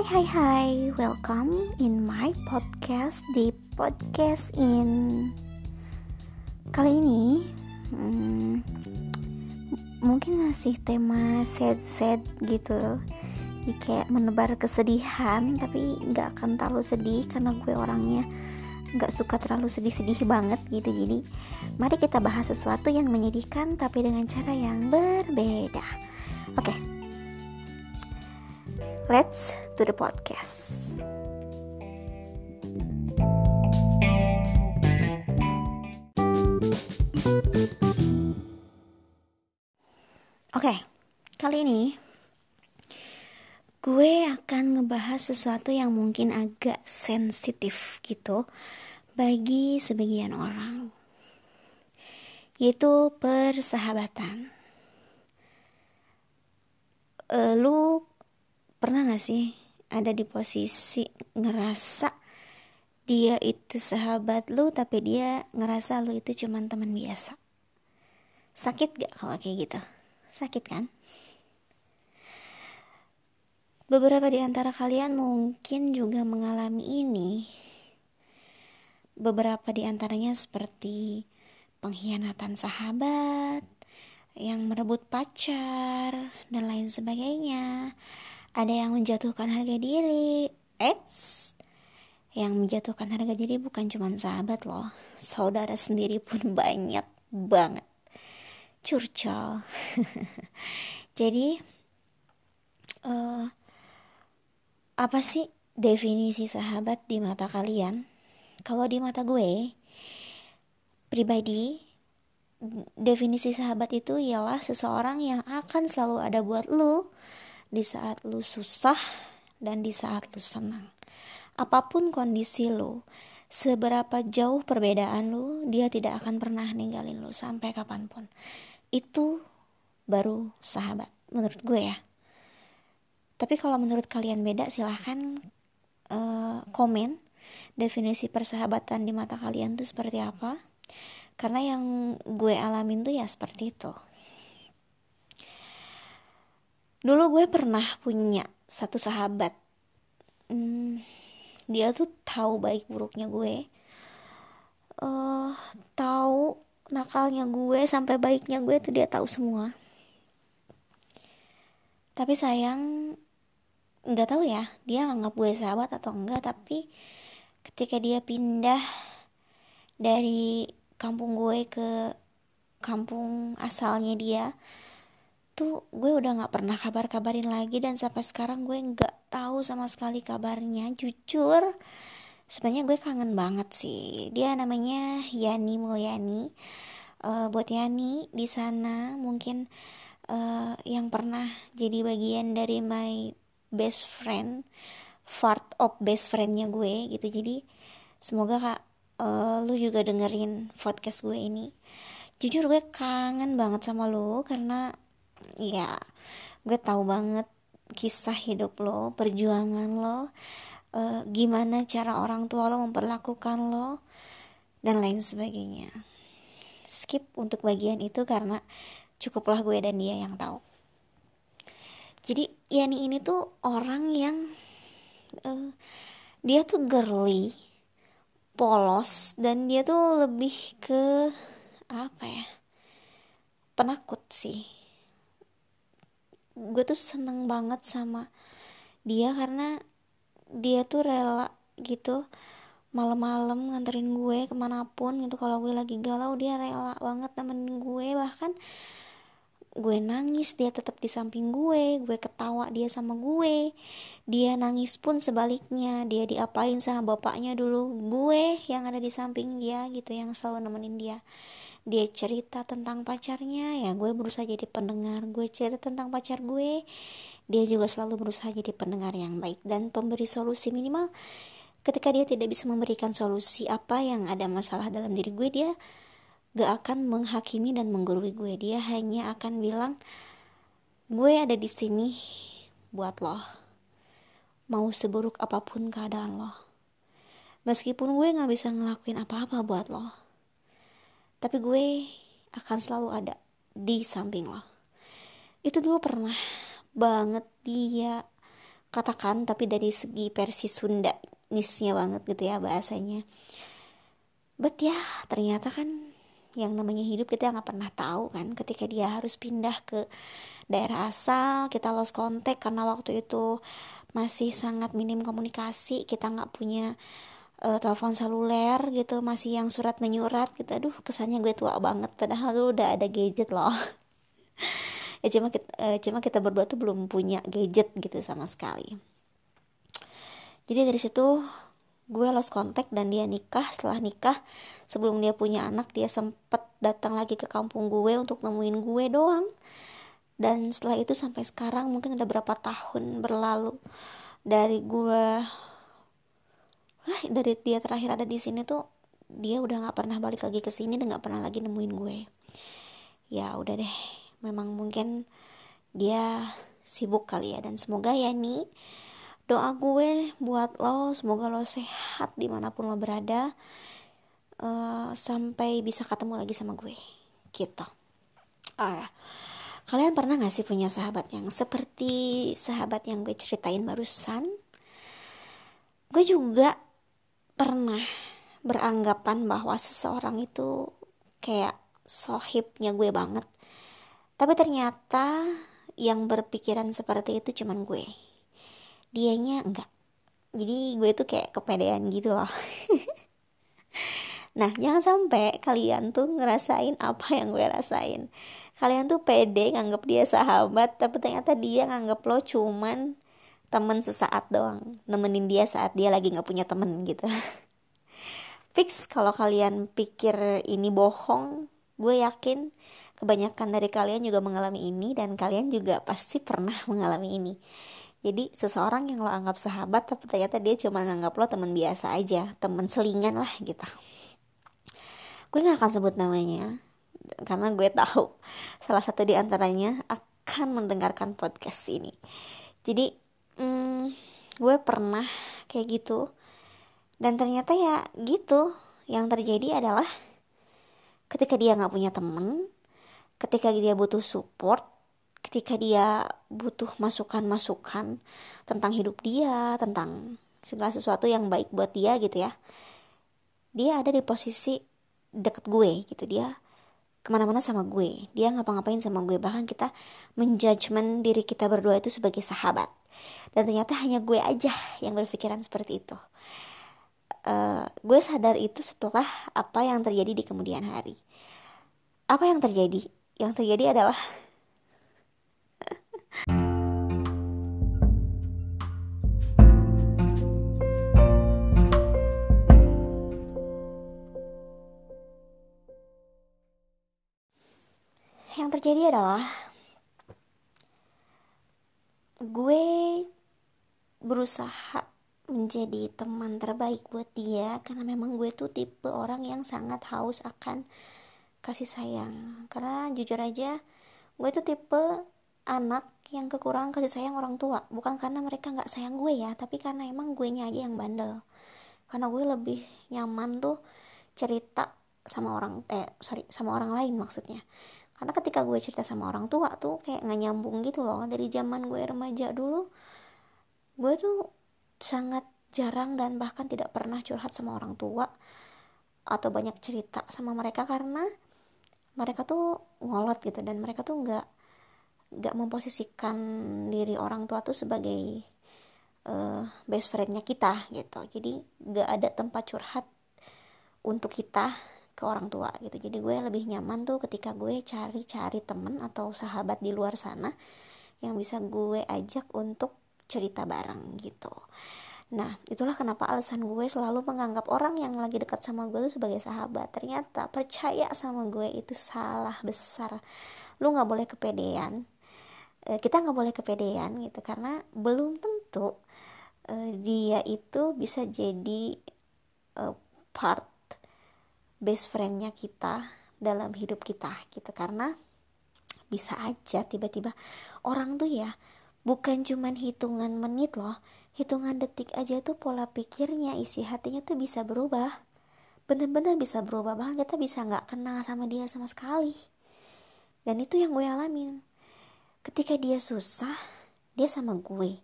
Hai hai hai, welcome in my podcast di podcast in Kali ini hmm, mungkin masih tema sad-sad gitu. Jadi kayak menebar kesedihan tapi nggak akan terlalu sedih karena gue orangnya nggak suka terlalu sedih-sedih banget gitu. Jadi mari kita bahas sesuatu yang menyedihkan tapi dengan cara yang berbeda. Oke okay. Let's to the podcast. Oke, okay, kali ini gue akan ngebahas sesuatu yang mungkin agak sensitif gitu bagi sebagian orang yaitu persahabatan. E, lu pernah gak sih ada di posisi ngerasa dia itu sahabat lu tapi dia ngerasa lu itu cuman teman biasa sakit gak kalau kayak gitu sakit kan Beberapa di antara kalian mungkin juga mengalami ini. Beberapa di antaranya seperti pengkhianatan sahabat, yang merebut pacar, dan lain sebagainya. Ada yang menjatuhkan harga diri. Eits, yang menjatuhkan harga diri bukan cuma sahabat loh, saudara sendiri pun banyak banget. Curcol. Jadi, uh, apa sih definisi sahabat di mata kalian? Kalau di mata gue, pribadi, definisi sahabat itu ialah seseorang yang akan selalu ada buat lu di saat lu susah dan di saat lu senang. Apa pun kondisi lu, seberapa jauh perbedaan lu, dia tidak akan pernah ninggalin lu sampai kapan pun. Itu baru sahabat, menurut gue ya. Tapi kalau menurut kalian beda silahkan uh, komen definisi persahabatan di mata kalian tuh seperti apa. Karena yang gue alamin tuh ya seperti itu. Dulu gue pernah punya satu sahabat. Hmm, dia tuh tahu baik buruknya gue. Uh, tahu nakalnya gue sampai baiknya gue tuh dia tahu semua. Tapi sayang nggak tahu ya dia nganggap gue sahabat atau enggak tapi ketika dia pindah dari kampung gue ke kampung asalnya dia tuh gue udah nggak pernah kabar-kabarin lagi dan sampai sekarang gue nggak tahu sama sekali kabarnya. Jujur sebenarnya gue kangen banget sih. Dia namanya Yani Mulyani. Uh, buat Yani di sana mungkin uh, yang pernah jadi bagian dari my best friend part of best friendnya gue gitu. Jadi semoga kak uh, lu juga dengerin podcast gue ini. Jujur gue kangen banget sama lo karena ya gue tahu banget kisah hidup lo perjuangan lo uh, gimana cara orang tua lo memperlakukan lo dan lain sebagainya. Skip untuk bagian itu karena cukuplah gue dan dia yang tahu. Jadi Yani ini tuh orang yang uh, dia tuh girly polos dan dia tuh lebih ke apa ya penakut sih gue tuh seneng banget sama dia karena dia tuh rela gitu malam-malam nganterin gue ke mana pun gitu kalau gue lagi galau dia rela banget temenin gue. Bahkan gue nangis dia tetap di samping gue gue ketawa dia sama gue. Dia nangis pun sebaliknya dia diapain sama bapaknya dulu. Gue yang ada di samping dia gitu yang selalu nemenin dia. Dia cerita tentang pacarnya ya gue berusaha jadi pendengar. Gue cerita tentang pacar gue dia juga selalu berusaha jadi pendengar yang baik dan pemberi solusi minimal. Ketika dia tidak bisa memberikan solusi apa yang ada masalah dalam diri gue dia gak akan menghakimi dan menggurui gue. Dia hanya akan bilang gue ada di sini buat lo. Mau seburuk apa pun keadaan lo. Meskipun gue gak bisa ngelakuin apa-apa buat lo tapi gue akan selalu ada di samping lo. Itu dulu pernah banget dia katakan tapi dari segi versi Sunda nisnya banget gitu ya bahasanya. But ya ternyata kan yang namanya hidup kita nggak pernah tahu kan. Ketika dia harus pindah ke daerah asal kita lost contact karena waktu itu masih sangat minim komunikasi kita nggak punya uh, telepon seluler gitu masih yang surat menyurat gitu. Aduh kesannya gue tua banget padahal lu udah ada gadget loh. Ya cuma kita, uh, cuma kita berdua tuh belum punya gadget gitu sama sekali. Jadi dari situ gue lost contact dan dia nikah. Setelah nikah sebelum dia punya anak dia sempet datang lagi ke kampung gue untuk nemuin gue doang. Dan setelah itu sampai sekarang mungkin ada berapa tahun berlalu dari gue. Wah, dari dia terakhir ada di sini tuh dia udah nggak pernah balik lagi ke sini dan nggak pernah lagi nemuin gue. Ya udah deh. Memang mungkin dia sibuk kali ya. Dan semoga ya nih doa gue buat lo semoga lo sehat di mana pun lo berada uh, sampai bisa ketemu lagi sama gue gitu ah Kalian pernah gak sih punya sahabat yang seperti sahabat yang gue ceritain barusan? Gue juga pernah beranggapan bahwa seseorang itu kayak sohibnya gue banget. Tapi ternyata yang berpikiran seperti itu cuman gue. Dianya enggak. Jadi gue tuh kayak kepedean gitu loh. Nah, jangan sampai kalian tuh ngerasain apa yang gue rasain. Kalian tuh pede nganggep dia sahabat, tapi ternyata dia nganggep lo cuman temen sesaat doang. Nemenin dia saat dia lagi gak punya temen gitu. Fix kalau kalian pikir ini bohong, gue yakin kebanyakan dari kalian juga mengalami ini dan kalian juga pasti pernah mengalami ini. Jadi seseorang yang lo anggap sahabat tapi ternyata dia cuma nganggap lo teman biasa aja, temen selingan lah gitu. Gue gak akan sebut namanya karena gue tahu salah satu di antaranya akan mendengarkan podcast ini. Jadi hmm, gue pernah kayak gitu dan ternyata ya gitu. Yang terjadi adalah ketika dia nggak punya temen ketika dia butuh support ketika dia butuh masukan-masukan tentang hidup dia tentang segala sesuatu yang baik buat dia gitu ya dia ada di posisi deket gue gitu. Dia ke mana-mana sama gue. Dia ngapa-ngapain sama gue. Bahkan kita menjudgment diri kita berdua itu sebagai sahabat. Dan ternyata hanya gue aja yang berpikiran seperti itu. Uh, gue sadar itu setelah apa yang terjadi di kemudian hari. Apa yang terjadi? Yang terjadi adalah yang terjadi adalah gue berusaha menjadi teman terbaik buat dia karena memang gue tuh tipe orang yang sangat haus akan kasih sayang. Karena jujur aja gue tuh tipe anak yang kekurangan kasih sayang orang tua. Bukan karena mereka nggak sayang gue ya tapi karena emang gue nya aja yang bandel. Karena gue lebih nyaman tuh cerita sama orang eh sorry sama orang lain maksudnya. Karena ketika gue cerita sama orang tua tuh kayak nggak nyambung gitu loh. Dari zaman gue remaja dulu gue tuh sangat jarang dan bahkan tidak pernah curhat sama orang tua atau banyak cerita sama mereka karena mereka tuh ngolot gitu dan mereka tuh nggak nggak memposisikan diri orang tua tuh sebagai uh, best friendnya kita gitu jadi nggak ada tempat curhat untuk kita ke orang tua gitu jadi gue lebih nyaman tuh ketika gue cari-cari temen atau sahabat di luar sana yang bisa gue ajak untuk cerita bareng gitu Nah, itulah kenapa alasan gue selalu menganggap orang yang lagi dekat sama gue itu sebagai sahabat. Ternyata percaya sama gue itu salah besar. Lu nggak boleh kepedean. E, kita nggak boleh kepedean gitu karena belum tentu e, dia itu bisa jadi e, part best friendnya kita dalam hidup kita gitu. Karena bisa aja tiba-tiba orang tuh ya bukan cuman hitungan menit loh hitungan detik aja tuh pola pikirnya isi hatinya tuh bisa berubah. Bener-bener bisa berubah bahkan kita bisa nggak kenal sama dia sama sekali. Dan itu yang gue alamin ketika dia susah dia sama gue.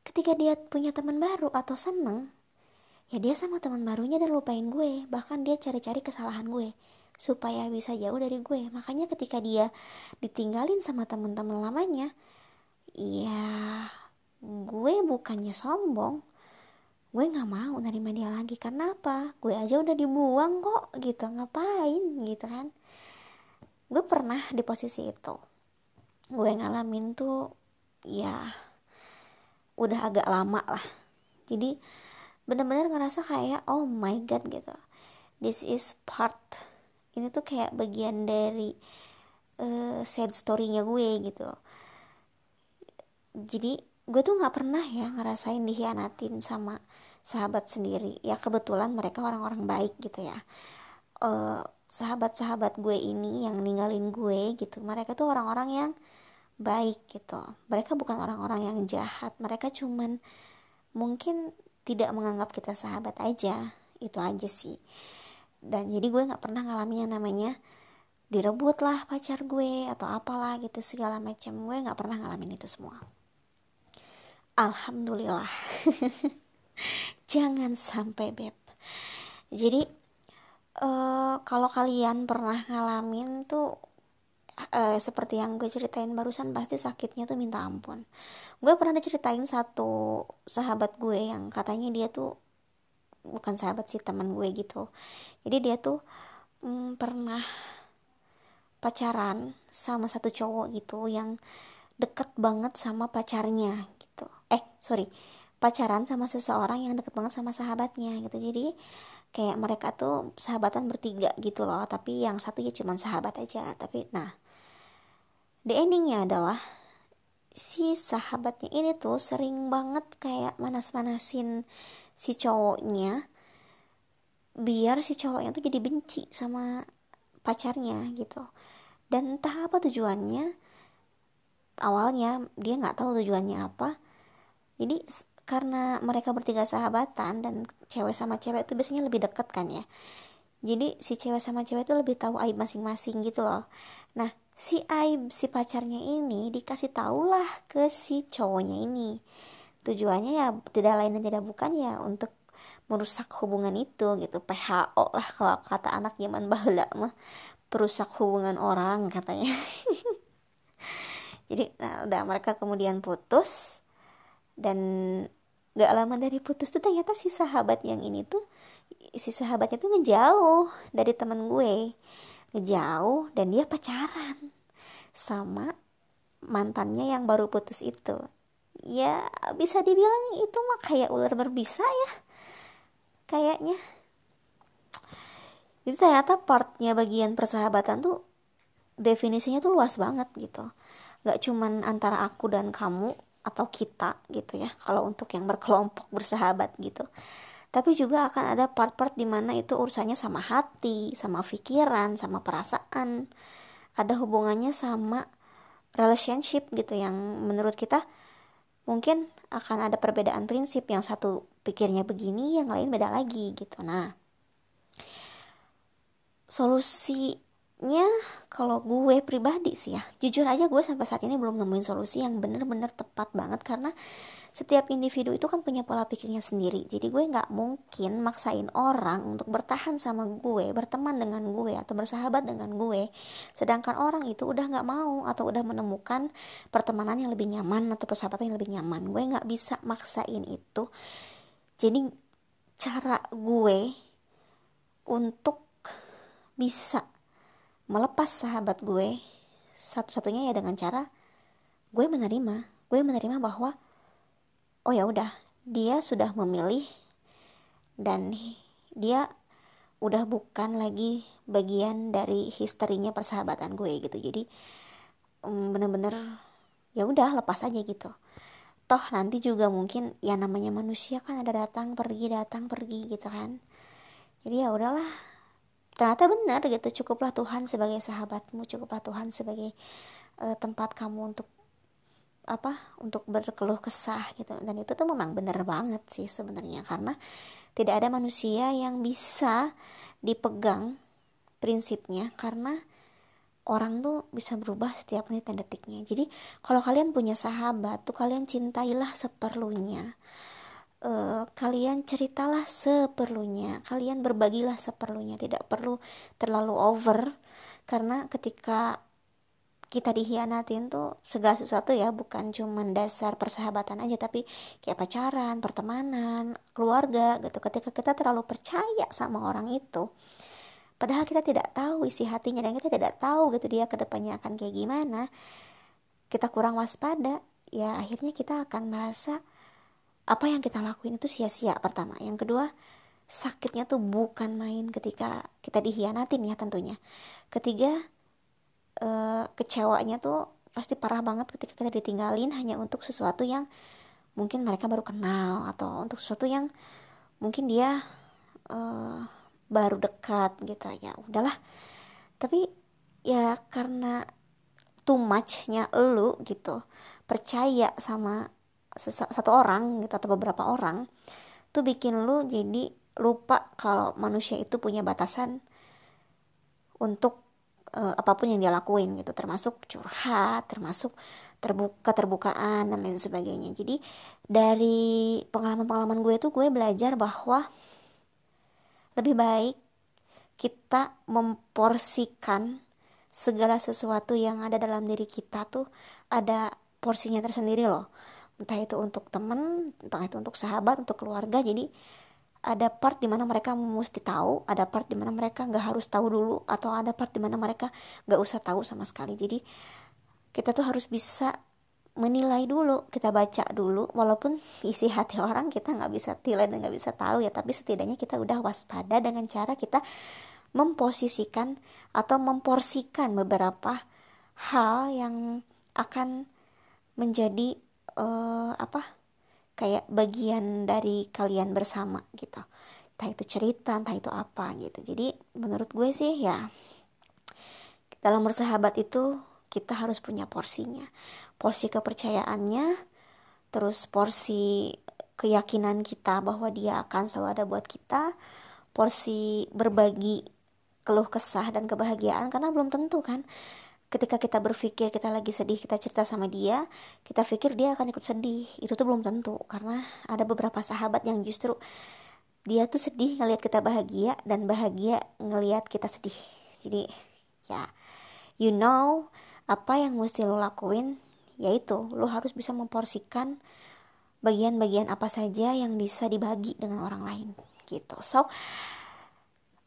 Ketika dia punya teman baru atau seneng ya dia sama teman barunya dan lupain gue. Bahkan dia cari-cari kesalahan gue supaya bisa jauh dari gue. Makanya ketika dia ditinggalin sama teman-teman lamanya ya gue bukannya sombong. Gue nggak mau nerima dia lagi. Karena apa? Gue aja udah dibuang kok gitu. Ngapain gitu kan? Gue pernah di posisi itu gue ngalamin tuh ya udah agak lama lah. Jadi bener-bener ngerasa kayak oh my god gitu. This is part ini tuh kayak bagian dari uh, sad storynya gue gitu. Jadi gue tuh nggak pernah ya ngerasain dikhianatin sama sahabat sendiri. Ya kebetulan mereka orang-orang baik gitu ya. Uh, sahabat-sahabat gue ini yang ninggalin gue gitu. Mereka tuh orang-orang yang baik gitu. Mereka bukan orang-orang yang jahat. Mereka cuman mungkin tidak menganggap kita sahabat aja. Itu aja sih. Dan jadi gue nggak pernah ngalamin yang namanya direbut lah pacar gue atau apalah gitu segala macam gue nggak pernah ngalamin itu semua. Alhamdulillah. Jangan sampai beb. Jadi uh, kalau kalian pernah ngalamin tuh uh, seperti yang gue ceritain barusan pasti sakitnya tuh minta ampun. Gue pernah diceritain satu sahabat gue yang katanya dia tuh bukan sahabat sih teman gue gitu. Jadi dia tuh mm, pernah pacaran sama satu cowok gitu yang deket banget sama pacarnya gitu. Eh sorry pacaran sama seseorang yang deket banget sama sahabatnya gitu. Jadi kayak mereka tuh sahabatan bertiga gitu loh. Tapi yang satu ya cuman sahabat aja. Tapi nah the endingnya adalah si sahabatnya ini tuh sering banget kayak manas-manasin si cowoknya biar si cowoknya tuh jadi benci sama pacarnya gitu. Dan entah apa tujuannya awalnya dia nggak tahu tujuannya apa. Jadi karena mereka bertiga sahabatan dan cewek sama cewek itu biasanya lebih deket kan ya. Jadi si cewek sama cewek itu lebih tahu aib masing-masing gitu loh. Nah si aib si pacarnya ini dikasih tahulah ke si cowoknya ini. Tujuannya ya tidak lain dan tidak bukan ya untuk merusak hubungan itu gitu. PHO lah kalau kata anak zaman bahula mah. Perusak hubungan orang katanya. Jadi nah, udah mereka kemudian putus. Dan gak lama dari putus tuh ternyata si sahabat yang ini tuh si sahabatnya tuh ngejauh dari temen gue ngejauh dan dia pacaran sama mantannya yang baru putus itu. Ya bisa dibilang itu mah kayak ular berbisa ya kayaknya. Itu ternyata partnya bagian persahabatan tuh definisinya tuh luas banget gitu. Nggak cuman antara aku dan kamu atau kita gitu ya kalau untuk yang berkelompok bersahabat gitu tapi juga akan ada part-part di mana itu urusannya sama hati, sama pikiran, sama perasaan, ada hubungannya sama relationship gitu yang menurut kita mungkin akan ada perbedaan prinsip. Yang satu pikirnya begini yang lain beda lagi gitu. Nah solusinya kalau gue pribadi sih ya jujur aja gue sampai saat ini belum nemuin solusi yang bener-bener tepat banget karena setiap individu itu kan punya pola pikirnya sendiri. Jadi gue nggak mungkin maksain orang untuk bertahan sama gue berteman dengan gue atau bersahabat dengan gue sedangkan orang itu udah nggak mau atau udah menemukan pertemanan yang lebih nyaman atau persahabatan yang lebih nyaman. Gue nggak bisa maksain itu. Jadi cara gue untuk bisa melepas sahabat gue satu-satunya ya dengan cara gue menerima gue menerima bahwa oh ya udah dia sudah memilih dan dia udah bukan lagi bagian dari historinya persahabatan gue gitu. Jadi um, bener-bener ya udah lepas aja gitu. Toh nanti juga mungkin ya namanya manusia kan ada datang pergi datang pergi gitu kan. Jadi ya udahlah ternyata benar gitu cukuplah Tuhan sebagai sahabatmu cukuplah Tuhan sebagai uh, tempat kamu untuk apa untuk berkeluh kesah gitu. Dan itu tuh memang bener banget sih sebenarnya karena tidak ada manusia yang bisa dipegang prinsipnya karena orang tuh bisa berubah setiap menit dan detiknya. Jadi kalau kalian punya sahabat tuh kalian cintailah seperlunya uh, kalian ceritalah seperlunya. Kalian berbagilah seperlunya. Tidak perlu terlalu over. Karena ketika kita dihianatin tuh segala sesuatu ya. Bukan cuma dasar persahabatan aja. Tapi kayak pacaran, pertemanan, keluarga gitu. Ketika kita terlalu percaya sama orang itu, padahal kita tidak tahu isi hatinya. Dan kita tidak tahu gitu dia ke depannya akan kayak gimana, kita kurang waspada, ya akhirnya kita akan merasa apa yang kita lakuin itu sia-sia pertama. Yang kedua, sakitnya tuh bukan main ketika kita dihianatin ya tentunya. Ketiga, uh, kecewanya tuh pasti parah banget ketika kita ditinggalin hanya untuk sesuatu yang mungkin mereka baru kenal atau untuk sesuatu yang mungkin dia uh, baru dekat gitu ya udahlah tapi ya karena too muchnya lu gitu percaya sama satu orang gitu atau beberapa orang tuh bikin lu jadi lupa kalau manusia itu punya batasan untuk uh, apa pun yang dia lakuin gitu. Termasuk curhat termasuk terbuka terbukaan dan lain sebagainya. Jadi dari pengalaman-pengalaman gue tuh gue belajar bahwa lebih baik kita memporsikan segala sesuatu yang ada dalam diri kita tuh ada porsinya tersendiri loh entah itu untuk temen entah itu untuk sahabat untuk keluarga jadi ada part di mana mereka mesti tahu ada part di mana mereka nggak harus tahu dulu atau ada part di mana mereka nggak usah tahu sama sekali. Jadi kita tuh harus bisa menilai dulu kita baca dulu walaupun isi hati orang kita nggak bisa nilai dan nggak bisa tahu ya tapi setidaknya kita udah waspada dengan cara kita memposisikan atau memporsikan beberapa hal yang akan menjadi uh, apa kayak bagian dari kalian bersama gitu. Entah itu cerita entah itu apa gitu. Jadi menurut gue sih ya dalam bersahabat itu kita harus punya porsinya. Porsi kepercayaannya terus porsi keyakinan kita bahwa dia akan selalu ada buat kita porsi berbagi keluh kesah dan kebahagiaan karena belum tentu kan ketika kita berpikir kita lagi sedih kita cerita sama dia kita pikir dia akan ikut sedih. Itu tuh belum tentu karena ada beberapa sahabat yang justru dia tuh sedih ngelihat kita bahagia dan bahagia ngelihat kita sedih. Jadi ya you know apa yang mesti lo lakuin yaitu lo harus bisa memporsikan bagian-bagian apa saja yang bisa dibagi dengan orang lain gitu. So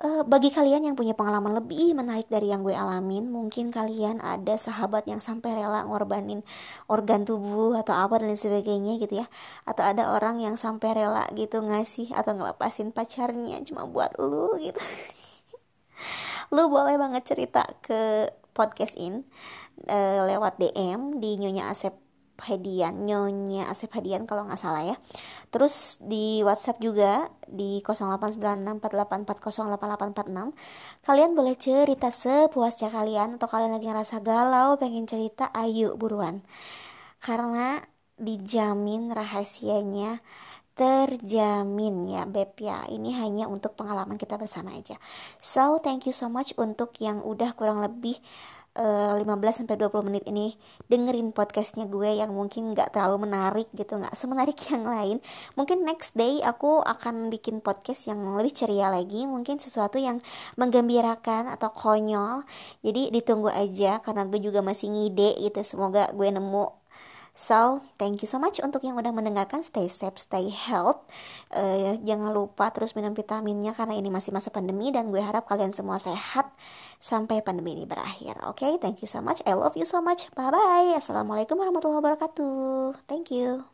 uh, bagi kalian yang punya pengalaman lebih menarik dari yang gue alamin, mungkin kalian ada sahabat yang sampai rela ngorbanin organ tubuh atau apa dan lain sebagainya gitu ya. Atau ada orang yang sampai rela gitu ngasih atau ngelepasin pacarnya cuma buat lu gitu. lu boleh banget cerita ke podcast in uh, lewat DM di Nyonya Asep Hedian Nyonya Asep Hedian kalau nggak salah ya. Terus di WhatsApp juga di 089648408846 kalian boleh cerita sepuasnya kalian atau kalian lagi ngerasa galau pengen cerita ayo buruan. Karena dijamin rahasianya terjamin ya beb ya. Ini hanya untuk pengalaman kita bersama aja. So thank you so much untuk yang udah kurang lebih uh, 15 sampai 20 menit ini dengerin podcastnya gue yang mungkin nggak terlalu menarik gitu nggak semenarik yang lain. Mungkin next day aku akan bikin podcast yang lebih ceria lagi mungkin sesuatu yang menggembirakan atau konyol. Jadi ditunggu aja karena gue juga masih ngide gitu. Semoga gue nemu So, thank you so much untuk yang udah mendengarkan. Stay safe, stay health. Uh, jangan lupa terus minum vitaminnya karena ini masih masa pandemi dan gue harap kalian semua sehat sampai pandemi ini berakhir. Oke, okay? thank you so much. I love you so much. Bye bye. Assalamualaikum warahmatullahi wabarakatuh. Thank you.